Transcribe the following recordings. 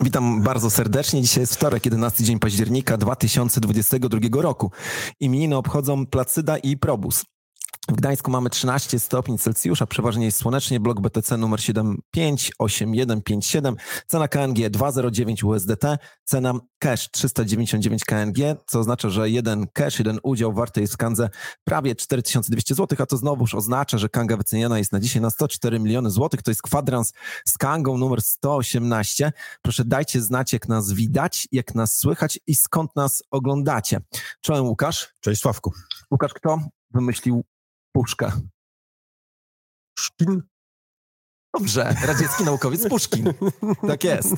Witam bardzo serdecznie. Dzisiaj jest wtorek, 11 dzień października 2022 roku. Imieniny obchodzą Placyda i Probus. W Gdańsku mamy 13 stopni Celsjusza, przeważnie jest słonecznie, blok BTC numer 758157, cena KNG 209 USDT, cena cash 399 KNG, co oznacza, że jeden cash, jeden udział warty jest w Kandze prawie 4200 zł, a to znowuż oznacza, że Kanga wyceniana jest na dzisiaj na 104 miliony złotych, to jest kwadrans z Kangą numer 118. Proszę dajcie znać, jak nas widać, jak nas słychać i skąd nas oglądacie. Czołem Łukasz. Cześć Sławku. Łukasz kto wymyślił Puszka. Puszkin? Dobrze, radziecki naukowiec Puszkin. Tak jest.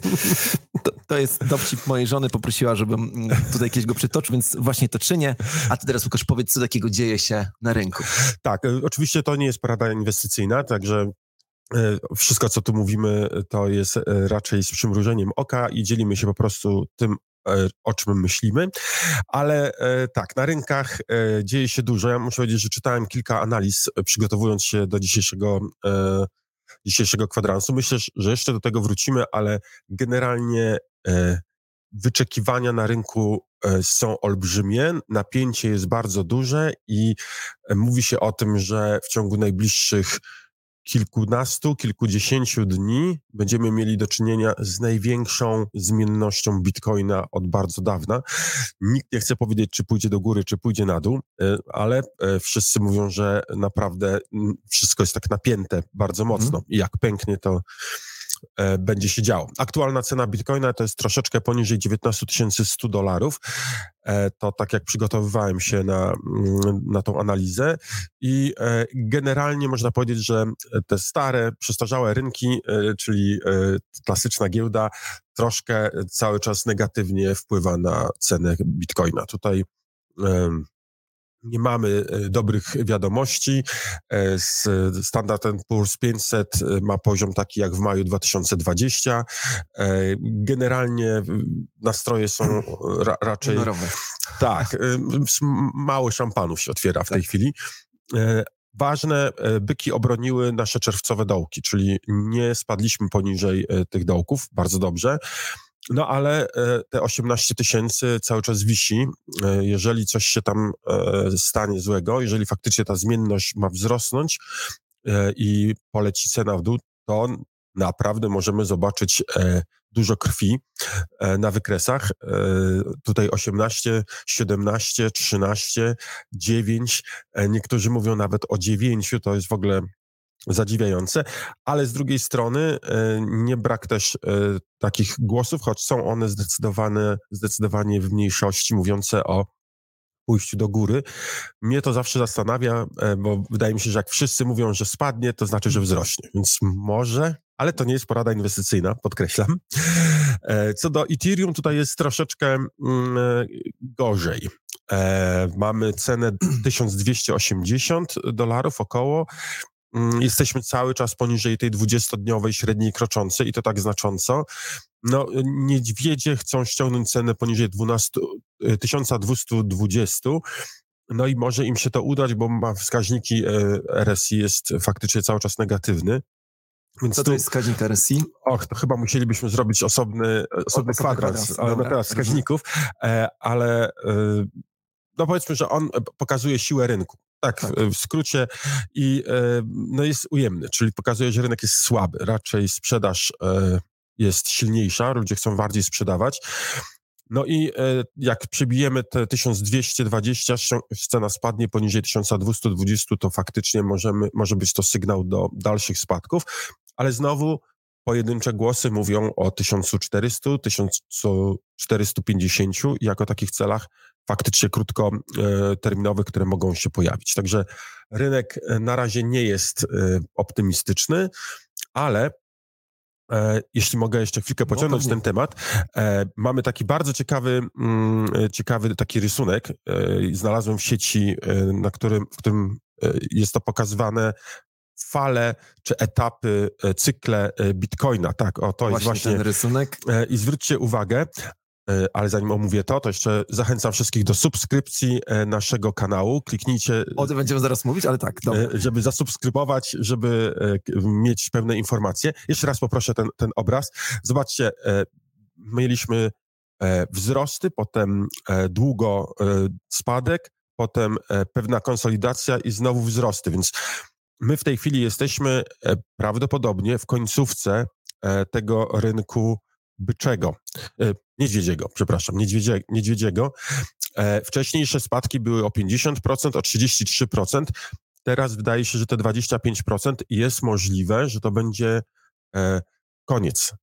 To, to, jest dowcip mojej żony, poprosiła, żebym tutaj kiedyś go przytoczył, więc właśnie to czynię. A ty teraz, Łukasz, powiedz, co takiego dzieje się na rynku. Tak, e, oczywiście to nie jest porada inwestycyjna, także e, wszystko, co tu mówimy, to jest e, raczej z przymrużeniem oka i dzielimy się po prostu tym, o czym myślimy, ale e, tak, na rynkach e, dzieje się dużo. Ja muszę powiedzieć, że czytałem kilka analiz, przygotowując się do dzisiejszego, dzisiejszego kwadransu. Myślę, że jeszcze do tego wrócimy, ale generalnie wyczekiwania na rynku są olbrzymie, napięcie jest bardzo duże i mówi się o tym, że w ciągu najbliższych kilkunastu, kilkudziesięciu dni będziemy mieli do czynienia z największą zmiennością bitcoina od bardzo dawna. Nikt nie chce powiedzieć, czy pójdzie do góry, czy pójdzie na dół, e, ale e, wszyscy mówią, że naprawdę wszystko jest tak napięte bardzo mocno mm. i jak pęknie, to będzie się działo. Aktualna cena bitcoina to jest troszeczkę poniżej 19 100 dolarów. E, to tak jak przygotowywałem się na, mm, na tą analizę i e, generalnie można powiedzieć, że te stare, przestarzałe rynki, czyli klasyczna giełda, troszkę cały czas negatywnie wpływa na cenę bitcoina. Tutaj nie mamy e, dobrych wiadomości. E, Standard Poor's 500 e, ma poziom taki jak w maju 2020. Generalnie nastroje są ra raczej... Honorowe. Tak, mało szampanów się otwiera w tej tak. chwili. Ważne, byki obroniły nasze czerwcowe dołki, czyli nie spadliśmy poniżej tych dołków, bardzo dobrze. No ale e, te 18 tysięcy cały czas wisi. E, jeżeli coś się tam e, stanie złego, jeżeli faktycznie ta zmienność ma wzrosnąć i poleci cena w dół, to naprawdę możemy zobaczyć dużo krwi na wykresach. Tutaj 18, 17, 13, 9. Niektórzy mówią nawet o 9. To jest w ogóle zadziwiające, ale z drugiej strony e, nie brak też e, takich głosów, choć są one zdecydowane, zdecydowanie w mniejszości, mówiące o pójściu do góry. Mnie to zawsze zastanawia, e, bo wydaje mi się, że jak wszyscy mówią, że spadnie, to znaczy, że wzrośnie. Więc może, ale to nie jest porada inwestycyjna, podkreślam. Co do Ethereum, tutaj jest troszeczkę mm, gorzej. Mamy cenę 1280 dolarów około. Mm, jesteśmy cały czas poniżej tej 20-dniowej średniej kroczącej i to tak znacząco. No, niedźwiedzie chcą ściągnąć cenę poniżej 12, 1220. Y, no i może im się to udać, bo ma wskaźniki y, RSI jest faktycznie cały czas negatywny. Więc Co to tu, jest wskaźnik RSI? Och, to chyba musielibyśmy zrobić osobny, osobny kwadrans, teraz wskaźników, e, ale e, no powiedzmy, że on pokazuje siłę rynku. Tak, tak, w skrócie i e, no jest ujemny, czyli pokazuje, że rynek jest słaby. Raczej sprzedaż e, jest silniejsza, ludzie chcą bardziej sprzedawać. No i e, jak przebijemy te 1220, cena spadnie poniżej 1220, to faktycznie możemy, może być to sygnał do dalszych spadków, ale znowu pojedyncze głosy mówią o 1400, 1450 jako takich celach faktycznie krótkoterminowych, które mogą się pojawić. Także rynek e, na razie nie jest e, optymistyczny, ale E, jeśli mogę jeszcze chwilkę no, pociągnąć no, ten temat, e, mamy taki bardzo ciekawy, mm, ciekawy taki rysunek. E, znalazłem w sieci, e, na którym, w którym e, jest to pokazywane fale czy etapy, cykle Bitcoina. Tak, o to właśnie jest właśnie ten rysunek. I zwróćcie uwagę, E, ale zanim omówię to, to jeszcze zachęcam wszystkich do subskrypcji e, naszego kanału. Kliknijcie. O tym będziemy zaraz mówić, ale tak. Dobra. E, żeby zasubskrybować, żeby mieć pewne informacje. Jeszcze raz poproszę ten, ten obraz. Zobaczcie, mieliśmy e, wzrosty, potem e, długo e, spadek, potem e, pewna konsolidacja i znowu wzrosty, więc my w tej chwili jesteśmy e, prawdopodobnie w końcówce e, tego rynku byczego, niedźwiedziego, przepraszam, niedźwiedzie, niedźwiedziego. Wcześniejsze spadki były o 50%, o 33%. Teraz wydaje się, że te 25% jest możliwe, że to będzie koniec.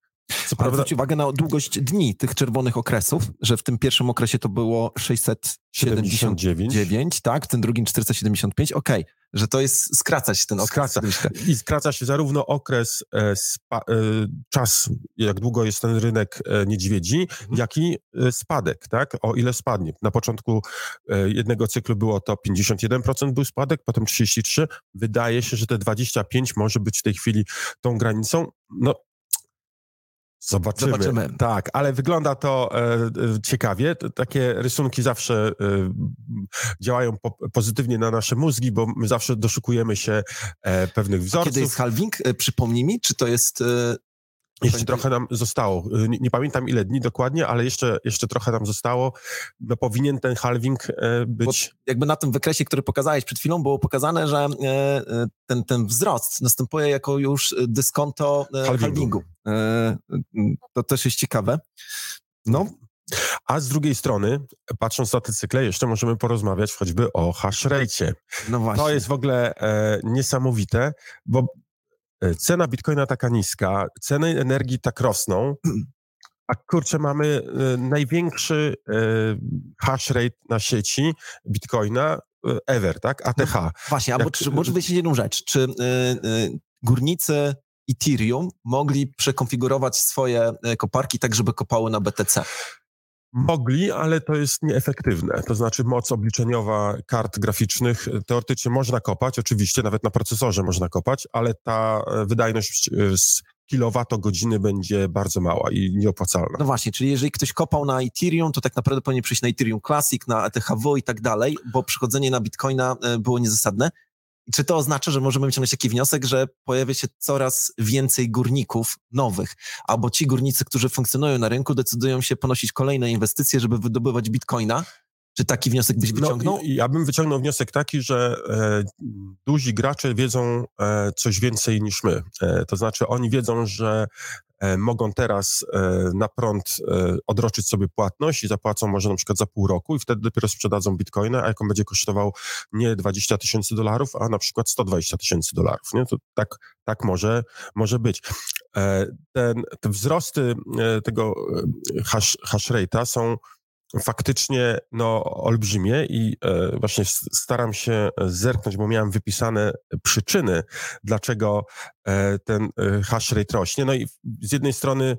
Co prawda... Zwróć uwagę na długość dni tych czerwonych okresów, że w tym pierwszym okresie to było 679, tak, w tym drugim 475, okej, okay, że to jest skracać ten okres. Skraca. I skraca się zarówno okres, e, spa, e, czas, jak długo jest ten rynek e, niedźwiedzi, mhm. jak i spadek, tak, o ile spadnie. Na początku jednego cyklu było to 51% był spadek, potem 33%. Wydaje się, że te 25% może być w tej chwili tą granicą. No, Zobaczymy. Zobaczymy. Tak, ale wygląda to e, e ciekawie. Takie rysunki zawsze e, działają po, pozytywnie na nasze mózgi, bo my zawsze doszukujemy się e, pewnych wzorców. A kiedy jest halving? E, przypomnij mi, czy to jest e, jeszcze trochę nam zostało. Y, nie, nie, pamiętam ile dni dokładnie, ale jeszcze, jeszcze trochę nam zostało. No, powinien ten halving e, być. Bo jakby na tym wykresie, który pokazałeś przed chwilą, było pokazane, że e, e ten, ten wzrost następuje jako już dyskonto halvingu. halvingu. To też jest ciekawe. No. A z drugiej strony, patrząc na te cykle, jeszcze możemy porozmawiać choćby o hash rate. No właśnie. To jest w ogóle e, niesamowite, bo cena bitcoina taka niska, ceny energii tak rosną, a kurczę, mamy e, największy e, hash rate na sieci bitcoina ever, tak? ATH. No, właśnie, albo czy, może powiedzieć jedną rzecz. Czy górnicy Ethereum mogli przekonfigurować swoje koparki tak, żeby kopały na BTC? Mogli, ale to jest nieefektywne. To znaczy moc obliczeniowa kart graficznych teoretycznie można kopać, oczywiście nawet na procesorze można kopać, ale ta e, wydajność e, z kilowatogodziny będzie bardzo mała i nieopłacalna. No właśnie, czyli jeżeli ktoś kopał na Ethereum, to tak naprawdę powinien przyjść na Ethereum Classic, na ETHW i tak dalej, bo przychodzenie na Bitcoina e, było niezasadne. Czy to oznacza, że możemy wyciągnąć taki wniosek, że pojawia się coraz więcej górników nowych, albo ci górnicy, którzy funkcjonują na rynku, decydują się ponosić kolejne inwestycje, żeby wydobywać bitcoina? Czy taki wniosek byś no, wyciągnął? No, ja bym wyciągnął wniosek taki, że e, duzi gracze wiedzą e, coś więcej niż my. E, to znaczy oni wiedzą, że E, mogą teraz e, na prąd e, odroczyć sobie płatność i zapłacą może na przykład za pół roku i wtedy dopiero sprzedadzą bitcoina, a jak on będzie kosztował nie 20 tysięcy dolarów, a na przykład 120 tysięcy dolarów. Nie? To tak, tak może, może być. Ten, te wzrosty tego hash, hash rate'a są faktycznie no, olbrzymie i e, właśnie staram się zerknąć, bo miałem wypisane przyczyny, dlaczego e, ten e, hash rate rośnie. No i z jednej strony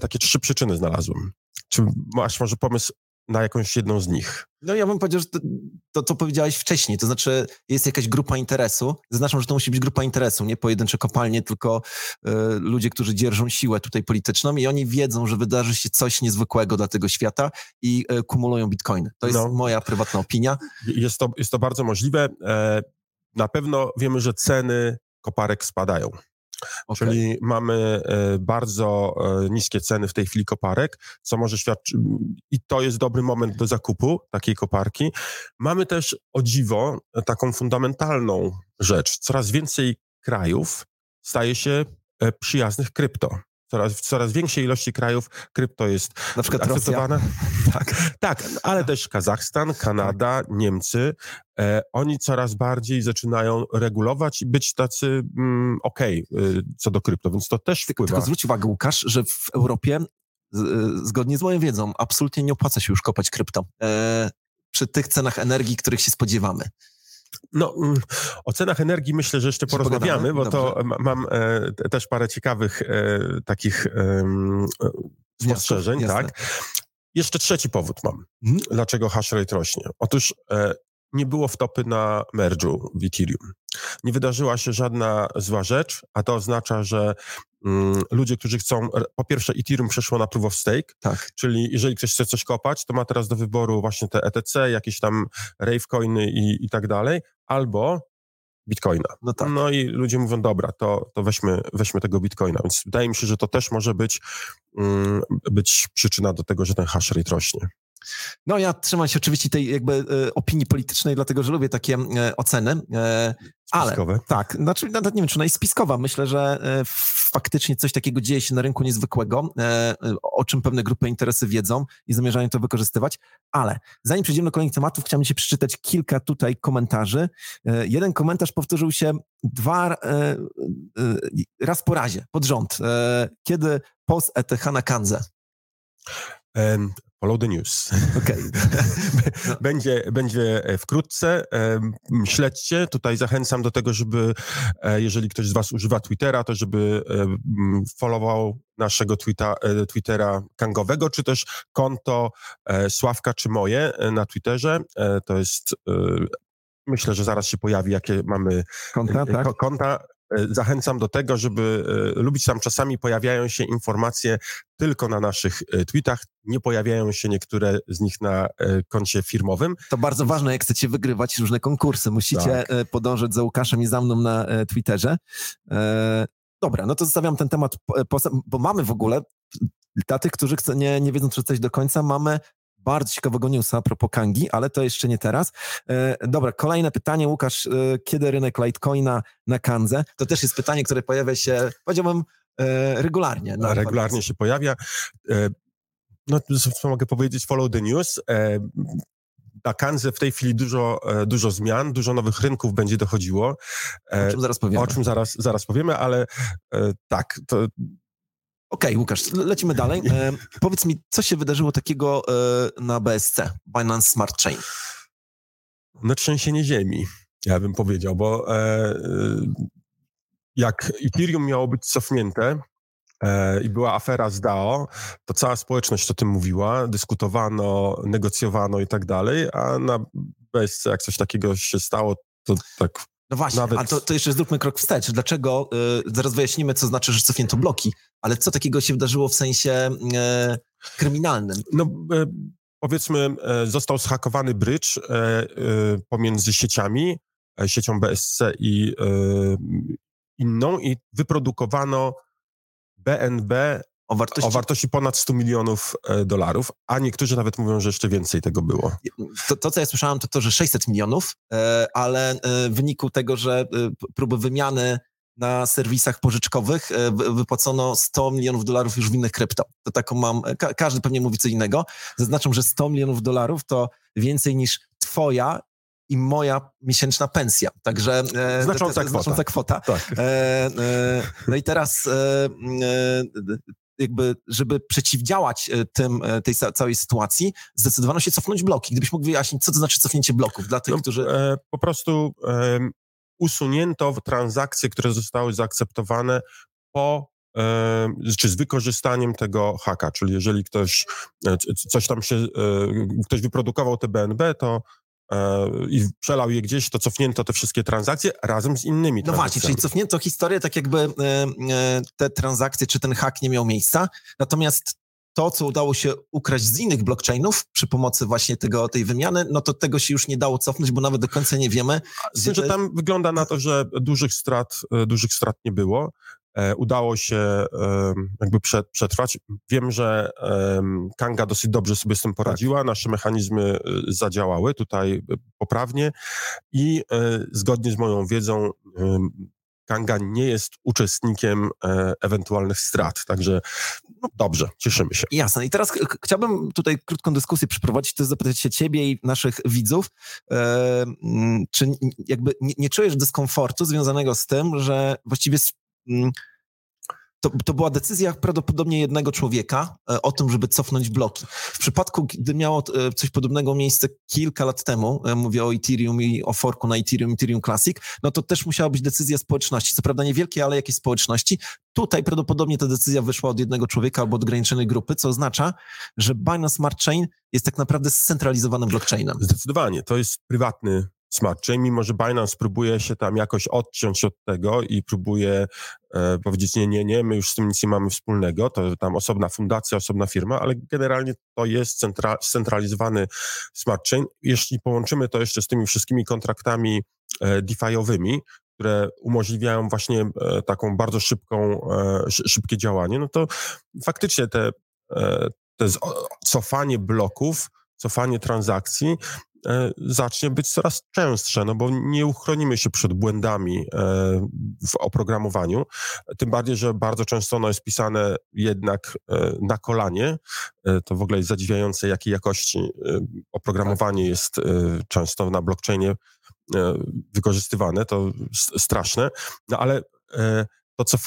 takie trzy przyczyny znalazłem. Czy masz może pomysł, na jakąś jedną z nich. No ja bym powiedział, że to, to, co powiedziałeś wcześniej, to znaczy jest jakaś grupa interesu, zaznaczam, że to musi być grupa interesu, nie pojedyncze kopalnie, tylko y, ludzie, którzy dzierżą siłę tutaj polityczną i oni wiedzą, że wydarzy się coś niezwykłego dla tego świata i y, kumulują bitcoiny. To jest no, moja prywatna opinia. Jest to, jest to bardzo możliwe. E, na pewno wiemy, że ceny koparek spadają. Okay. Czyli mamy e, bardzo e, niskie ceny w tej chwili koparek, co może świadczyć, i to jest dobry moment do zakupu takiej koparki. Mamy też o dziwo taką fundamentalną rzecz. Coraz więcej krajów staje się e, przyjaznych krypto coraz, w coraz większej ilości krajów krypto jest Na przykład akceptowane. tak, tak, ale też Kazachstan, Kanada, Niemcy. E, oni coraz bardziej zaczynają regulować i być tacy mm, okej okay, co do krypto, więc to też wpływa. Tylko zwróć uwagę, Łukasz, że w Europie z, e, zgodnie z moją wiedzą absolutnie nie opłaca się już kopać krypto. E, przy tych cenach energii, których się spodziewamy. No, mm, o cenach energii myślę, że jeszcze porozmawiamy, bo Dobrze. to mam e, też parę ciekawych e, takich e, spostrzeżeń, tak. Jeszcze trzeci powód mam, hmm? dlaczego hash rate rośnie. Otóż e, nie było wtopy na merge'u w Ethereum. Nie wydarzyła się żadna zła rzecz, a to oznacza, że mm, ludzie, którzy chcą, po pierwsze Ethereum przeszło na proof of stake, tak. czyli jeżeli ktoś chce coś kopać, to ma teraz do wyboru właśnie te ETC, jakieś tam ravecoiny i, i tak dalej, albo Bitcoina. No, tak. no i ludzie mówią, dobra, to, to weźmy, weźmy tego Bitcoina. Więc wydaje mi się, że to też może być, um, być przyczyna do tego, że ten hash rate rośnie. No ja trzymam się oczywiście tej jakby e, opinii politycznej, dlatego że lubię takie e, oceny. E, ale tak, znaczy nawet nie wiem, czy ona jest spiskowa. Myślę, że faktycznie coś takiego dzieje się na rynku niezwykłego, o czym pewne grupy interesy wiedzą i zamierzają to wykorzystywać. Ale zanim przejdziemy do kolejnych tematów, chciałbym Ci przeczytać kilka tutaj komentarzy. Jeden komentarz powtórzył się dwa raz po razie, pod rząd. Kiedy post ETH na Kanze? Follow the news. Okay. będzie, będzie e, wkrótce. Śledźcie. Tutaj zachęcam do tego, żeby e, jeżeli ktoś z Was używa Twittera, to żeby followował naszego tweeta, e, Twittera kangowego, czy też konto Sławka czy moje na Twitterze. To jest myślę, że zaraz się pojawi, jakie mamy konta. Tak? konta. E, zachęcam do tego, żeby e, lubić tam czasami pojawiają się informacje tylko na naszych e, tweetach, nie pojawiają się niektóre z nich na koncie firmowym. To bardzo ważne, jak chcecie wygrywać różne konkursy. Musicie tak. podążać za Łukaszem i za mną na Twitterze. Dobra, no to zostawiam ten temat, bo mamy w ogóle dla tych, którzy nie, nie wiedzą przeczytać do końca, mamy bardzo ciekawego newsa a propos Kangi, ale to jeszcze nie teraz. E, dobra, kolejne pytanie, Łukasz, e, kiedy rynek Litecoina na Kanze? To też jest pytanie, które pojawia się, powiedziałbym, e, regularnie. Na regularnie się pojawia. No, co mogę powiedzieć, follow the news. Na Kanze w tej chwili dużo, dużo zmian, dużo nowych rynków będzie dochodziło. O czym zaraz powiemy. O czym zaraz, zaraz powiemy, ale tak, to Okej, okay, Łukasz, lecimy dalej. E, powiedz mi, co się wydarzyło takiego e, na BSC, Binance Smart Chain? No trzęsienie ziemi, ja bym powiedział, bo e, jak Ethereum miało być cofnięte e, i była afera z DAO, to cała społeczność o tym mówiła, dyskutowano, negocjowano i tak dalej, a na BSC jak coś takiego się stało, to tak no właśnie, Nawet... a to, to, jeszcze zróbmy krok wstecz. Dlaczego, y, zaraz wyjaśnimy, co znaczy, że cofnięto bloki, ale co takiego się wydarzyło w sensie y, kryminalnym? No, y, powiedzmy, został zhakowany bridge pomiędzy sieciami, siecią BSC i inną i wyprodukowano BNB o wartości... o wartości ponad 100 milionów e, dolarów, a niektórzy nawet mówią, że jeszcze więcej tego było. To, to co ja słyszałem, to to, że 600 milionów, e, ale e, w wyniku tego, że próby wymiany na serwisach pożyczkowych wypłacono 100 milionów dolarów już w innych krypto. To taką mam, ka każdy pewnie mówi co innego. Zaznaczam, że 100 milionów dolarów to więcej niż twoja i moja miesięczna pensja. Także znacząca kwota. Znacząca kwota. Tak. E, e, no i teraz e, jakby, żeby przeciwdziałać e, tym, e, tej całej sytuacji, zdecydowano się cofnąć bloki. Gdybyś mógł wyjaśnić, co to znaczy cofnięcie bloków dla tych, no, którzy... E, po prostu e, usunięto transakcje, które zostały zaakceptowane po czy z wykorzystaniem tego haka, czyli jeżeli ktoś coś tam się, ktoś wyprodukował te BNB, to i przelał je gdzieś, to cofnięto te wszystkie transakcje razem z innymi No właśnie, czyli cofnięto historię, tak jakby e, e, te transakcje czy ten hak nie miał miejsca, natomiast to, co udało się ukraść z innych blockchainów przy pomocy właśnie tego, tej wymiany, no to tego się już nie dało cofnąć, bo nawet do końca nie wiemy. Z tym, że tam wygląda na to, że dużych strat, e, dużych strat nie było. E, udało się jakby przetrwać. Wiem, że Kanga dosyć dobrze sobie z tym poradziła, tak. nasze mechanizmy e, zadziałały tutaj e, poprawnie i zgodnie z moją wiedzą Kanga nie jest uczestnikiem ewentualnych strat, także no, dobrze, cieszymy się. Jasne. I teraz chciałbym tutaj krótką dyskusję przeprowadzić, to zapytać się ciebie i naszych widzów, czy jakby nie, nie czujesz dyskomfortu związanego z tym, że właściwie to, to była decyzja prawdopodobnie jednego człowieka e, o tym, żeby cofnąć bloki. W przypadku, gdy miało e, coś podobnego miejsce kilka lat temu, e, mówię o Ethereum i o forku na Ethereum, Ethereum Classic, no to też musiała być decyzja społeczności. Co prawda niewielkiej, ale jakiejś społeczności. Tutaj prawdopodobnie ta decyzja wyszła od jednego człowieka albo od ograniczonej grupy, co oznacza, że Binance Smart Chain jest tak naprawdę scentralizowanym blockchainem. Zdecydowanie. To jest prywatny smart chain, mimo że Binance próbuje się tam jakoś odciąć od tego i próbuje e, powiedzieć nie, nie, nie, my już z tym nic nie mamy wspólnego, to tam osobna fundacja, osobna firma, ale generalnie to jest centra, scentralizowany smart chain. Jeśli połączymy to jeszcze z tymi wszystkimi kontraktami e, DeFi'owymi, które umożliwiają właśnie e, taką bardzo szybką, e, szybkie działanie, no to faktycznie te, te cofanie bloków, cofanie transakcji zacznie być coraz częstsze, no bo nie uchronimy się przed błędami w oprogramowaniu, tym bardziej, że bardzo często ono jest pisane jednak na kolanie. To w ogóle jest zadziwiające, jakiej jakości oprogramowanie jest często na blockchainie E, wykorzystywane, to straszne, no ale e, to, co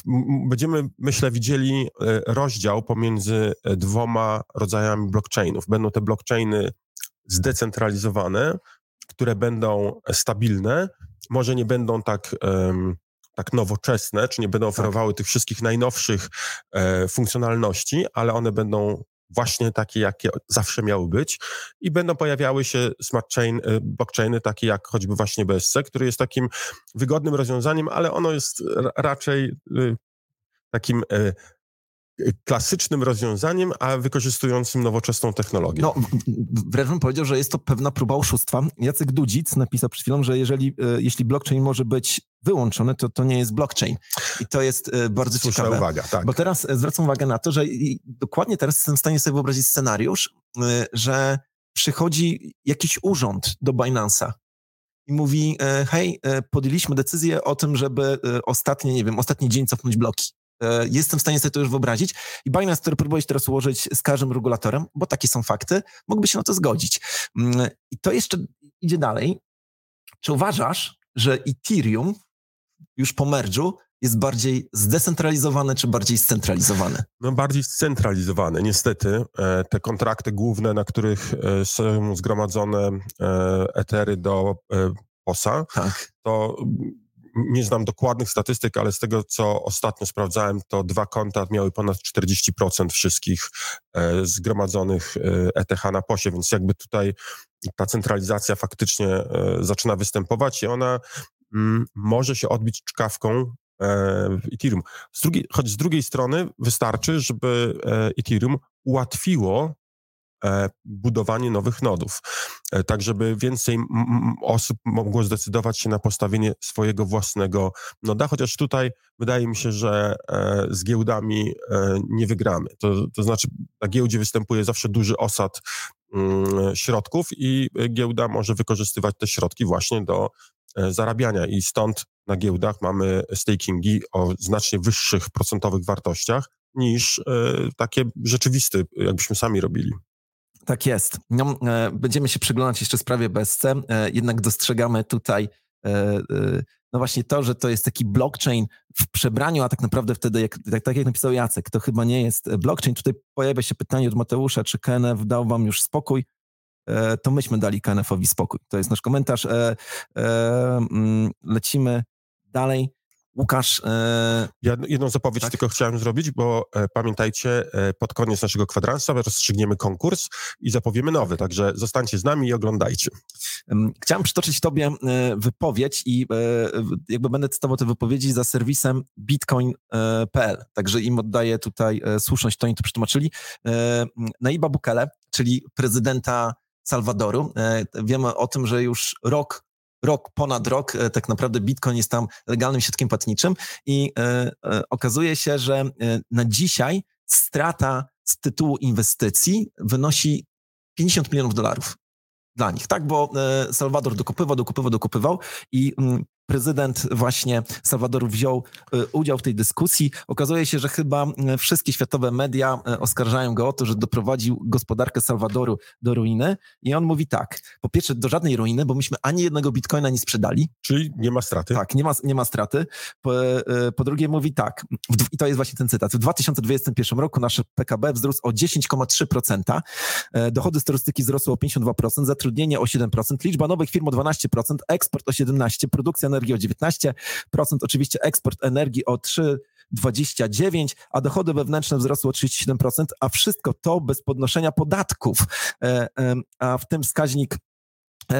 będziemy, myślę, widzieli e, rozdział pomiędzy dwoma rodzajami blockchainów. Będą te blockchainy zdecentralizowane, które będą stabilne, może nie będą tak, tak nowoczesne, czy nie będą tak. oferowały tak. tych wszystkich najnowszych funkcjonalności, ale one będą właśnie takie, jakie zawsze miały być i będą pojawiały się smart chain, y, blockchainy takie jak choćby właśnie BSC, który jest takim wygodnym rozwiązaniem, ale ono jest raczej y, takim y, klasycznym rozwiązaniem, a wykorzystującym nowoczesną technologię. No, wręcz bym powiedział, że jest to pewna próba oszustwa. Jacek Dudzic napisał przed chwilą, że jeżeli, e, jeśli blockchain może być wyłączony, to to nie jest blockchain. I to jest e, bardzo Słuszna ciekawe. uwaga, tak. Bo teraz e, zwracam uwagę na to, że dokładnie teraz jestem w stanie sobie wyobrazić scenariusz, że przychodzi jakiś urząd do Binance'a i mówi, hej, podjęliśmy decyzję o tym, żeby ostatni, nie wiem, ostatni dzień cofnąć bloki. E, jestem w stanie sobie to już wyobrazić. I Binance, który próbuje teraz ułożyć z każdym regulatorem, bo takie są fakty, mógłby się na to zgodzić. Mm, I to jeszcze idzie dalej. Czy uważasz, że Ethereum już po merge'u jest bardziej zdecentralizowane czy bardziej scentralizowane? No bardziej scentralizowane. Niestety e, te kontrakty główne, na których e, są zgromadzone etery do POSA, tak. to nie znam dokładnych statystyk, ale z tego, co ostatnio sprawdzałem, to dwa konta miały ponad 40% wszystkich e, zgromadzonych ETH e na posie, więc jakby tutaj ta centralizacja faktycznie e, zaczyna występować i ona mm, może się odbić czkawką Ethereum. Z drugiej, choć z drugiej strony wystarczy, żeby Ethereum ułatwiło budowanie nowych nodów, e, tak żeby więcej osób mogło zdecydować się na postawienie swojego własnego noda, chociaż tutaj wydaje mi się, że e, z giełdami nie wygramy. To, to znaczy na giełdzie występuje zawsze duży osad mm, środków i giełda może wykorzystywać te środki właśnie do zarabiania i stąd na giełdach mamy stakingi o znacznie wyższych procentowych wartościach niż takie rzeczywiste, jakbyśmy sami robili. Tak jest. No, e, będziemy się przyglądać jeszcze sprawie BSC, e, jednak dostrzegamy tutaj e, no właśnie to, że to jest taki blockchain w przebraniu, a tak naprawdę wtedy, jak, tak, tak jak napisał Jacek, to chyba nie jest blockchain. Tutaj pojawia się pytanie od Mateusza, czy KNF dał wam już spokój? To myśmy dali KNF-owi spokój. To jest nasz komentarz. Mm, lecimy dalej. Łukasz. E... Ja jedną zapowiedź tak? tylko chciałem zrobić, bo e, pamiętajcie, e, pod koniec naszego kwadransa rozstrzygniemy konkurs i zapowiemy nowy, także zostańcie z nami i oglądajcie. Chciałem przytoczyć Tobie e, wypowiedź i e, jakby będę cytował te wypowiedzi za serwisem bitcoin.pl, e, także im oddaję tutaj słuszność, to oni to przetłumaczyli. Naiba Bukele, czyli prezydenta Salwadoru. Wiemy o tym, że już rok rok, ponad rok, e, tak naprawdę Bitcoin jest tam legalnym środkiem płatniczym i e, e, okazuje się, że na dzisiaj strata z tytułu inwestycji wynosi 50 milionów dolarów dla nich, tak? Bo Salwador dokupywał, dokupywał, dokupywał i mm, prezydent właśnie Salwadoru wziął e, udział w tej dyskusji. Okazuje się, że chyba e, wszystkie światowe media e, oskarżają go o to, że doprowadził gospodarkę Salwadoru do ruiny. I on mówi tak, po pierwsze do żadnej ruiny, bo myśmy ani jednego bitcoina nie sprzedali. Czyli nie ma straty. Tak, nie ma, nie ma straty. Po, po drugie mówi tak, i to jest właśnie ten cytat, w 2021 roku nasze PKB wzrósł o 10,3%, dochody z turystyki wzrosły o 52%, zatrudnienie o 7%, liczba nowych firm o 12%, eksport o 17%, produkcja energii o 19%, oczywiście eksport energii o 3,29%, a dochody wewnętrzne wzrosły o 37%, a wszystko to bez podnoszenia podatków. E, a w tym wskaźnik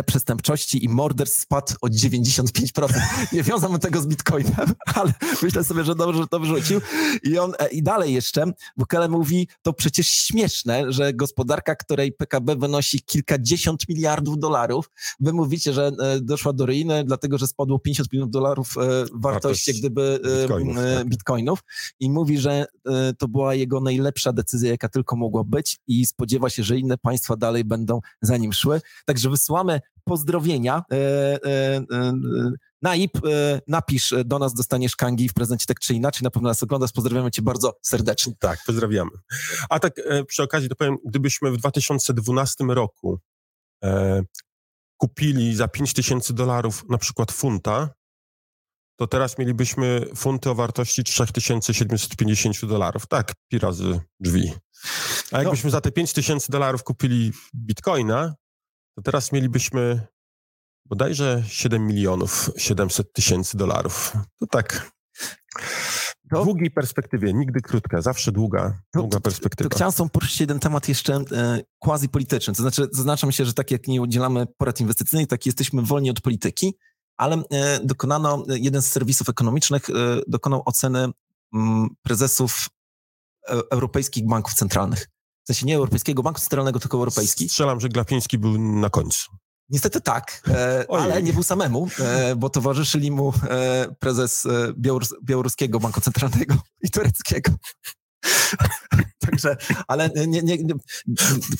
przestępczości i morderstw spadł o 95%. Nie wiązam tego z Bitcoinem, ale myślę sobie, że dobrze, że to wrzucił. I on e, i dalej jeszcze, Bukele mówi, to przecież śmieszne, że gospodarka, której PKB wynosi kilkadziesiąt miliardów dolarów, wy mówicie, że e, doszła do ruiny, dlatego że spadło 50 milionów dolarów wartości jak gdyby bitcoinów, tak. bitcoinów i mówi, że to była jego najlepsza decyzja, jaka tylko mogła być i spodziewa się, że inne państwa dalej będą za nim szły. Także wysyłamy pozdrowienia. E, e, e, Naip, napisz do nas, dostaniesz kangi w prezencie tak czy inaczej, na pewno nas oglądasz, pozdrawiamy cię bardzo serdecznie. Tak, pozdrawiamy. A tak przy okazji to powiem, gdybyśmy w 2012 roku e, kupili za 5000 dolarów na przykład funta, to teraz mielibyśmy funty o wartości 3750 dolarów. Tak, pi razy drzwi. A jakbyśmy no. za te 5000 dolarów kupili bitcoina, to teraz mielibyśmy bodajże 7 milionów 700 tysięcy dolarów. To tak w długiej perspektywie, nigdy krótka, zawsze długa, długa perspektywa. To, to chciałem poruszyć jeden temat jeszcze e, quasi-polityczny. To znaczy, zaznaczam się, że tak jak nie udzielamy porad inwestycyjnych, tak jesteśmy wolni od polityki, ale e, dokonano, jeden z serwisów ekonomicznych e, dokonał oceny m, mm, prezesów e, europejskich banków centralnych. W sensie nie Europejskiego Banku Centralnego, tylko Europejski. Strzelam, że Glapiński był na końcu. Niestety tak, e, ale nie był samemu, e, bo towarzyszyli mu e, prezes e, Białorus Białoruskiego Banku Centralnego i tureckiego. Także, ale nie, nie, nie,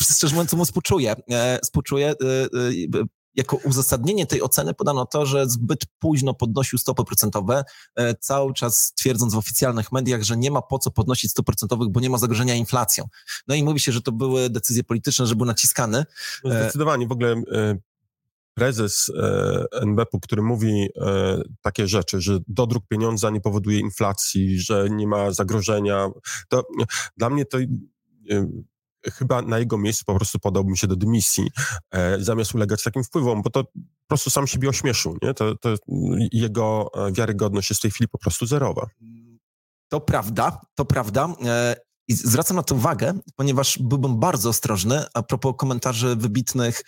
szczerze mówiąc, mu współczuję. E, współczuję e, jako uzasadnienie tej oceny podano to, że zbyt późno podnosił stopy procentowe, e, cały czas twierdząc w oficjalnych mediach, że nie ma po co podnosić stóp procentowych, bo nie ma zagrożenia inflacją. No i mówi się, że to były decyzje polityczne, że był naciskany. No zdecydowanie. W ogóle e, prezes e, NBP-u, który mówi takie rzeczy, że dodruk pieniądza nie powoduje inflacji, że nie ma zagrożenia, to dla mnie to chyba na jego miejscu po prostu podałbym się do dymisji, e, zamiast ulegać takim wpływom, bo to po prostu sam siebie ośmieszył, nie? To, to jego e, wiarygodność jest w tej chwili po prostu zerowa. To prawda, to prawda. E, I zwracam na to uwagę, ponieważ byłbym bardzo ostrożny a propos komentarzy wybitnych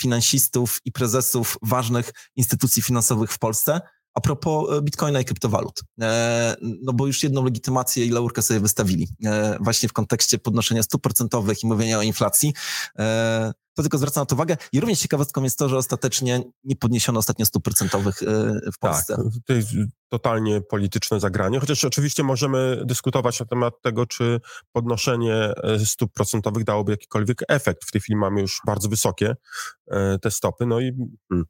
finansistów i prezesów ważnych instytucji finansowych w Polsce, a propos e, bitcoina i kryptowalut. E, no bo już jedną legitymację i laurkę sobie wystawili e, właśnie w kontekście podnoszenia stóp procentowych i mówienia o inflacji. To tylko zwracam na to uwagę. I również ciekawostką jest to, że ostatecznie nie podniesiono ostatnio stóp procentowych w Polsce. Tak, to jest totalnie polityczne zagranie, chociaż oczywiście możemy dyskutować na temat tego, czy podnoszenie stóp procentowych dałoby jakikolwiek efekt. W tej chwili mamy już bardzo wysokie te stopy, no i hmm,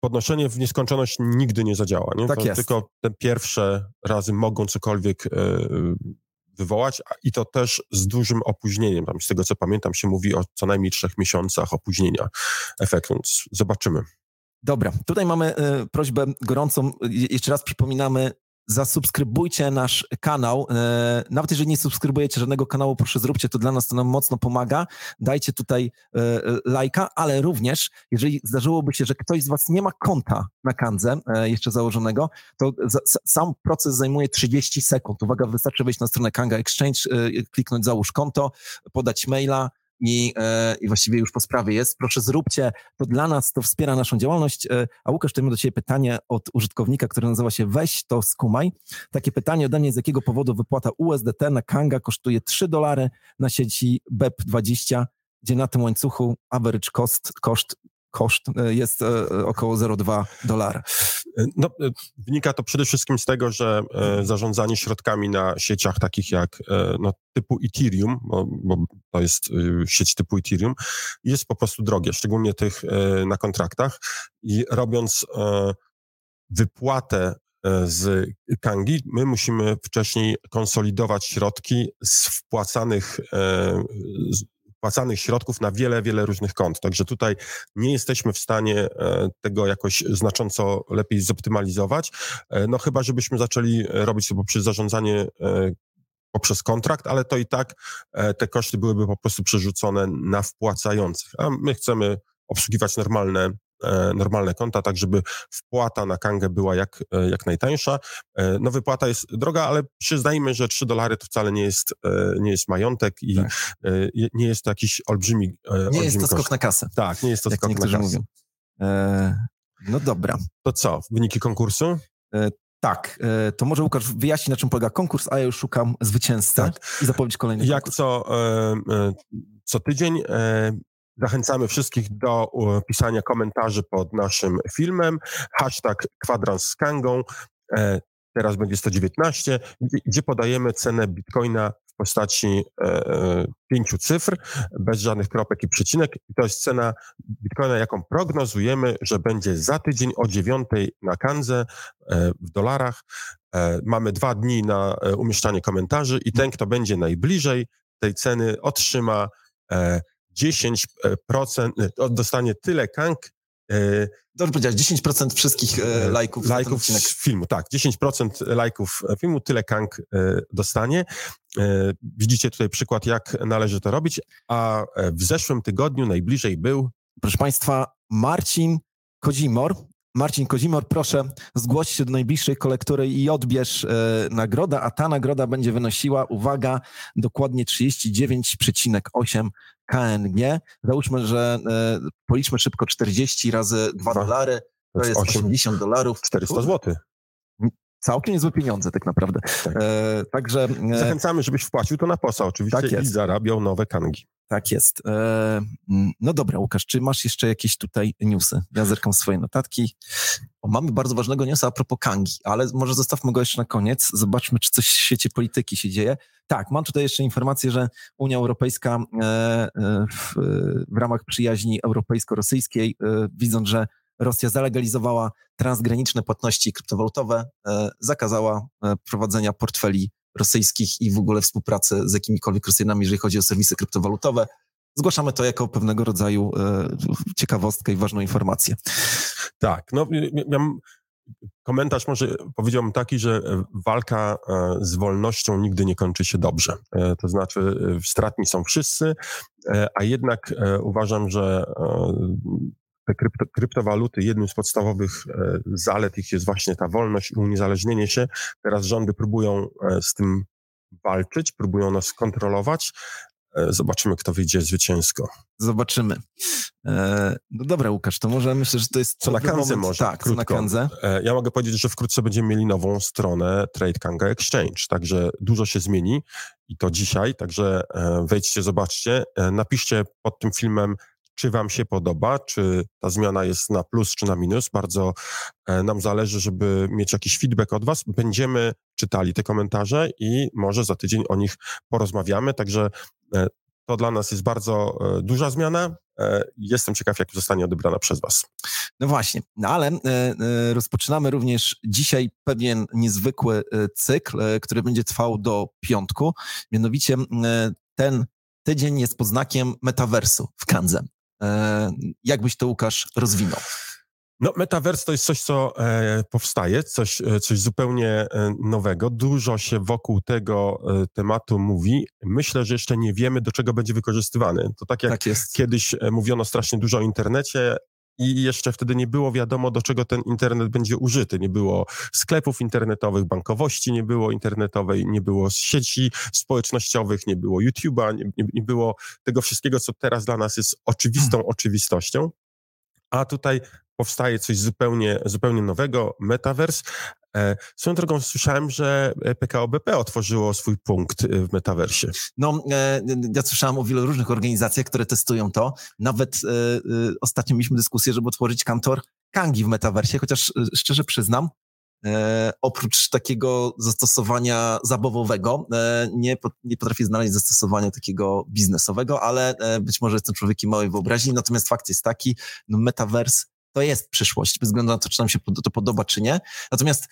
podnoszenie w nieskończoność nigdy nie zadziała. Nie? Tak jest. Tylko te pierwsze razy mogą cokolwiek e, wywołać i to też z dużym opóźnieniem. Tam z tego co pamiętam się mówi o co najmniej trzech miesiącach opóźnienia efektu, zobaczymy. Dobra, tutaj mamy y, prośbę gorącą. Jeszcze raz przypominamy, zasubskrybujcie nasz kanał. E, nawet jeżeli nie subskrybujecie żadnego kanału, proszę zróbcie to dla nas, to nam mocno pomaga. Dajcie tutaj e, e, lajka, ale również, jeżeli zdarzyłoby się, że ktoś z Was nie ma konta na Kandze jeszcze założonego, to sam proces zajmuje 30 sekund. Uwaga, wystarczy wejść na stronę Kanga Exchange, kliknąć załóż konto, podać maila, i, e, i właściwie już po sprawie jest. Proszę zróbcie, to dla nas to wspiera naszą działalność. E, a Łukasz, to mamy do Ciebie pytanie od użytkownika, który nazywa się Weź to skumaj. Takie pytanie ode mnie, z jakiego powodu wypłata USDT na Kanga kosztuje 3 dolary na sieci BEP20, gdzie na tym łańcuchu average cost, koszt koszt e, jest e, około 0,2 dolara. No, e, wynika to przede wszystkim z tego, że zarządzanie środkami na sieciach takich jak no, typu Ethereum, bo, bo, to jest sieć typu Ethereum, jest po prostu drogie, szczególnie tych na kontraktach i robiąc wypłatę z Kangi, my musimy wcześniej konsolidować środki z wpłacanych wpłacanych środków na wiele, wiele różnych kont. Także tutaj nie jesteśmy w stanie e, tego jakoś znacząco lepiej zoptymalizować, e, no chyba, żebyśmy zaczęli robić to poprzez zarządzanie e, poprzez kontrakt, ale to i tak te koszty byłyby po prostu przerzucone na wpłacających. A my chcemy obsługiwać normalne e, normalne konta, tak żeby wpłata na Kangę była jak, e, jak najtańsza. E, no wypłata jest droga, ale przyznajmy, że 3 dolary to wcale nie jest, e, nie jest majątek i tak. E, nie jest to jakiś olbrzymi Nie olbrzymi jest to koszt. skok na kasę. Tak, nie jest to skok na kasę. Mówią. no dobra. To co, wyniki konkursu? Tak, e, to może Łukasz wyjaśni, na czym polega konkurs, a ja już szukam zwycięzcy tak. i zapowiedź kolejny Jak konkurs. co, e, e, co tydzień zachęcamy wszystkich do pisania komentarzy pod naszym filmem. Hashtag kwadrans z Kangą, teraz będzie 119, gdzie podajemy cenę bitcoina postaci e, e, pięciu cyfr, bez żadnych kropek i przecinek. I to jest cena bitcoina, jaką prognozujemy, że będzie za tydzień o dziewiątej na Kanze e, w dolarach. Mamy dwa dni na umieszczanie komentarzy i ten, kto będzie najbliżej tej ceny, otrzyma 10%, dostanie tyle kank, Dobrze powiedziałeś, 10% wszystkich e, lajków. Lajków filmu, tak. 10% lajków filmu, tyle Kang e, dostanie. E, widzicie tutaj przykład, jak należy to robić, a e, w zeszłym tygodniu najbliżej był... Proszę Państwa, Marcin Kozimor. Marcin Kozimor, proszę zgłoś się do najbliższej kolektury i odbierz e, nagrodę, a ta nagroda będzie wynosiła, uwaga, dokładnie 39,8 KNG. Załóżmy, że e, policzmy szybko 40 razy 2 dolary, to jest 80 dolarów. 400 zł. Całkiem niezłe pieniądze tak naprawdę. Tak. E, także... E, Zachęcamy, żebyś wpłacił to na posa oczywiście tak i zarabiał nowe kangi. Tak jest. E, no dobra, Łukasz, czy masz jeszcze jakieś tutaj newsy? Ja zerkam swoje notatki. Mamy bardzo ważnego newsa a propos kangi, ale może zostawmy go jeszcze na koniec. Zobaczmy, czy coś w świecie polityki się dzieje. Tak, mam tutaj jeszcze informację, że Unia Europejska e, e, w, w ramach przyjaźni europejsko-rosyjskiej, widząc, że Rosja zalegalizowała transgraniczne płatności kryptowalutowe, zakazała prowadzenia portfeli rosyjskich i w ogóle współpracy z jakimikolwiek Rosjanami, jeżeli chodzi o serwisy kryptowalutowe. Zgłaszamy to jako pewnego rodzaju ciekawostkę i ważną informację. Tak, no ja komentarz może powiedziałbym taki, że e, walka e, z wolnością nigdy nie kończy się dobrze. E, to znaczy, stratni są wszyscy, a jednak uważam, że te krypto, kryptowaluty, jednym z podstawowych zalet ich jest właśnie ta wolność i uniezależnienie się. Teraz rządy próbują z tym walczyć, próbują nas kontrolować, E, zobaczymy, kto wyjdzie zwycięsko. Zobaczymy. E, no dobra, Łukasz, to może myślę, że to jest... Co na Kanze może, Tak, krótko. co na Kanze. E, ja mogę powiedzieć, że wkrótce będziemy mieli nową stronę Trade Kanga Exchange, także dużo się zmieni i to dzisiaj, także e, wejdźcie, zobaczcie, e, napiszcie pod tym filmem, czy Wam się podoba, czy ta zmiana jest na plus, czy na minus. Bardzo e, nam zależy, żeby mieć jakiś feedback od Was. Będziemy czytali te komentarze i może za tydzień o nich porozmawiamy. Także e, to dla nas jest bardzo e, duża zmiana. Jestem ciekaw, jak zostanie odebrana przez Was. No właśnie, no ale rozpoczynamy również dzisiaj pewien niezwykły cykl, który będzie trwał do piątku. Mianowicie ten tydzień jest pod znakiem metaversu w Kanze. E, jak byś to, Łukasz, rozwinął? No, metaverse to jest coś, co e, powstaje, coś, e, coś zupełnie e, nowego. Dużo się wokół tego e, tematu mówi. Myślę, że jeszcze nie wiemy, do czego będzie wykorzystywany. To tak jak tak kiedyś mówiono strasznie dużo o internecie, i jeszcze wtedy nie było wiadomo, do czego ten internet będzie użyty. Nie było sklepów internetowych, bankowości nie było internetowej, nie było sieci społecznościowych, nie było YouTube'a, nie, nie, było tego wszystkiego, co teraz dla nas jest oczywistą hmm. oczywistością. A tutaj powstaje coś zupełnie, zupełnie nowego, metaverse. E, swoją drogą słyszałem, że PKO BP otworzyło swój punkt e, w metaversie. No, e, ja słyszałem o wielu różnych organizacjach, które testują to. Nawet ostatnio mieliśmy dyskusję, żeby otworzyć kantor Kangi w metaversie, chociaż szczerze przyznam, E, oprócz takiego zastosowania zabawowego, e, nie, nie potrafię znaleźć zastosowania takiego biznesowego, ale e, być może jestem człowiekiem małej wyobraźni. Natomiast fakt jest taki, no metaverse to jest przyszłość, bez względu na to, czy nam się to podoba, czy nie. Natomiast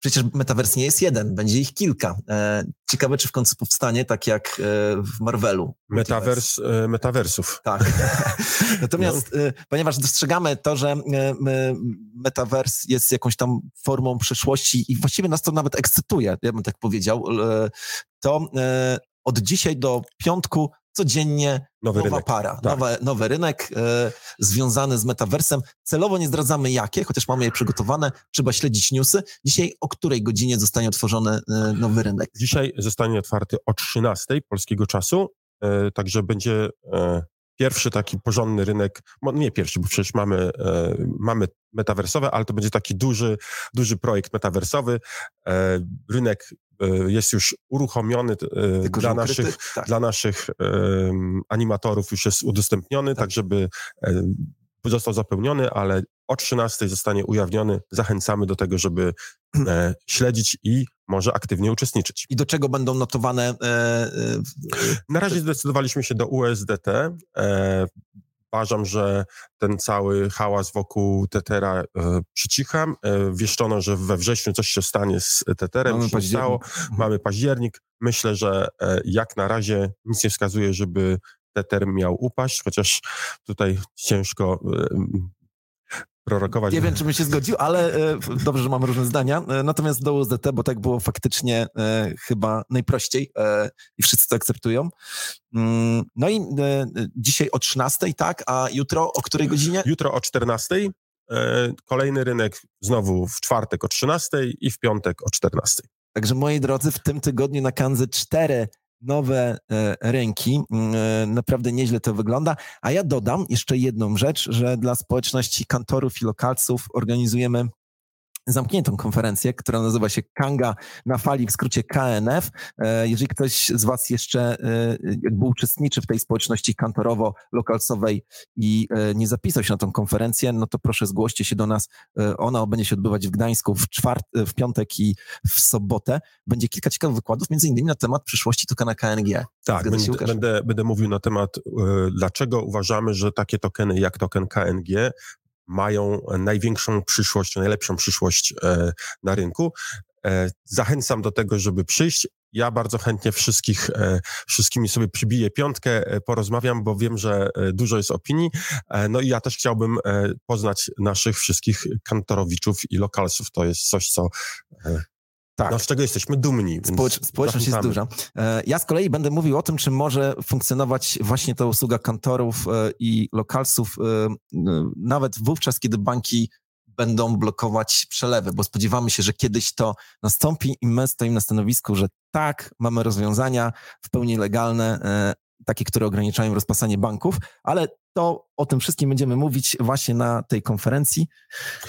Przecież metavers nie jest jeden, będzie ich kilka. E, ciekawe, czy w końcu powstanie tak jak e, w Marvelu. Metavers, e, metaversów. Tak. Natomiast no. ponieważ dostrzegamy to, że metavers jest jakąś tam formą przyszłości i właściwie nas to nawet ekscytuje, ja bym tak powiedział, to od dzisiaj do piątku codziennie Nowy Nowa rynek. para, Tak. nowe, nowy rynek e, związany z metaversem. Celowo nie zdradzamy jakie, chociaż mamy je przygotowane. Trzeba śledzić newsy. Dzisiaj o której godzinie zostanie otworzony e, nowy rynek? Dzisiaj zostanie otwarty o 13 polskiego czasu, e, także będzie pierwszy taki porządny rynek, nie pierwszy, bo przecież mamy, mamy metaversowe, ale to będzie taki duży, duży projekt metaversowy. Rynek jest już uruchomiony e, Tylko, dla ukryty? naszych, Tak. dla naszych animatorów już jest udostępniony, tak, żeby em, został zapełniony, ale o 13 zostanie ujawniony. Zachęcamy do tego, żeby e, śledzić i może aktywnie uczestniczyć. I do czego będą notowane e, e, Na razie zdecydowaliśmy się do USDT. E, uważam, że ten cały hałas wokół Tetera e, przycicha. E, wieszczono, że we wrześniu coś się stanie z Teterem. Mamy październik. Mamy październik. Myślę, że e, jak na razie nic nie wskazuje, żeby Tether miał upaść, chociaż tutaj ciężko e, prorokować. Nie wiem, czy bym się zgodził, ale e, dobrze, że mamy różne zdania. E, Natomiast do USDT, bo tak było faktycznie e, chyba najprościej i wszyscy to akceptują. Mm, No i dzisiaj o 13, tak? A jutro o której godzinie? Jutro o 14. E, kolejny rynek znowu w czwartek o 13 i w piątek o 14. Także moi drodzy, w tym tygodniu na Kanzy cztery nowe e, rynki. Mm, e, Naprawdę nieźle to wygląda. A ja dodam jeszcze jedną rzecz, że dla społeczności kantorów i lokalców organizujemy zamkniętą konferencję, która nazywa się Kanga na fali, w skrócie KNF. E, Jeżeli ktoś z Was jeszcze e, jakby uczestniczy w tej społeczności kantorowo-lokalsowej i e, nie zapisał się na tą konferencję, no to proszę zgłoście się do nas. Ona będzie się odbywać w Gdańsku w, czwart, w piątek i w sobotę. Będzie kilka ciekawych wykładów, między innymi na temat przyszłości tokena KNG. Tak, będę, będę, będę mówił na temat, dlaczego uważamy, że takie tokeny jak token KNG mają największą przyszłość, najlepszą przyszłość e, na rynku. E, zachęcam do tego, żeby przyjść. Ja bardzo chętnie wszystkich, e, wszystkimi sobie przybiję piątkę, porozmawiam, bo wiem, że dużo jest opinii. No i ja też chciałbym poznać naszych wszystkich kantorowiczów i lokalsów. To jest coś, co Tak. no, z czego jesteśmy dumni. Społecz, społeczność jest duża. E, Ja z kolei będę mówił o tym, czy może funkcjonować właśnie ta usługa kantorów e, i lokalsów, e, nawet wówczas, kiedy banki będą blokować przelewy, bo spodziewamy się, że kiedyś to nastąpi i my stoimy na stanowisku, że tak, mamy rozwiązania w pełni legalne, takie, które ograniczają rozpasanie banków, ale to o tym wszystkim będziemy mówić właśnie na tej konferencji.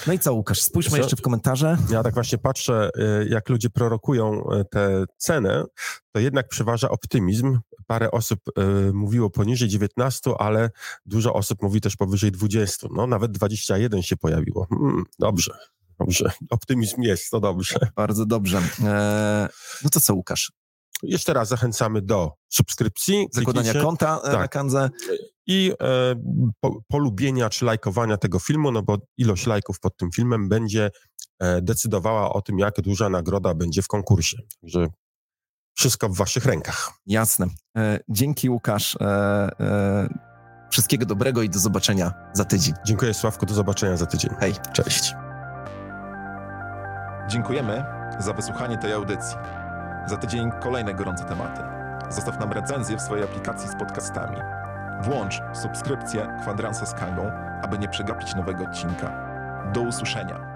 No i co, Łukasz, spójrzmy jeszcze w komentarze. Ja tak właśnie patrzę, y, jak ludzie prorokują y, tę cenę, to jednak przeważa optymizm. Parę osób y, mówiło poniżej 19, ale dużo osób mówi też powyżej 20. No nawet 21 się pojawiło. Mm, dobrze, dobrze. Optymizm jest, to dobrze. Bardzo dobrze. E, No to co, Łukasz? Jeszcze raz zachęcamy do subskrypcji, zakładania konta e, na Tak. Kanzę. i e, po, polubienia czy lajkowania tego filmu, no bo ilość lajków pod tym filmem będzie e, decydowała o tym, jak duża nagroda będzie w konkursie. Także wszystko w waszych rękach. Jasne. E, Dzięki Łukasz. E, e, Wszystkiego dobrego i do zobaczenia za tydzień. Dziękuję Sławku, do zobaczenia za tydzień. Hej. Cześć. Dziękujemy za wysłuchanie tej audycji. Za tydzień kolejne gorące tematy. Zostaw nam recenzję w swojej aplikacji z podcastami. Włącz subskrypcję Kwadransa z Kangą, aby nie przegapić nowego odcinka. Do usłyszenia.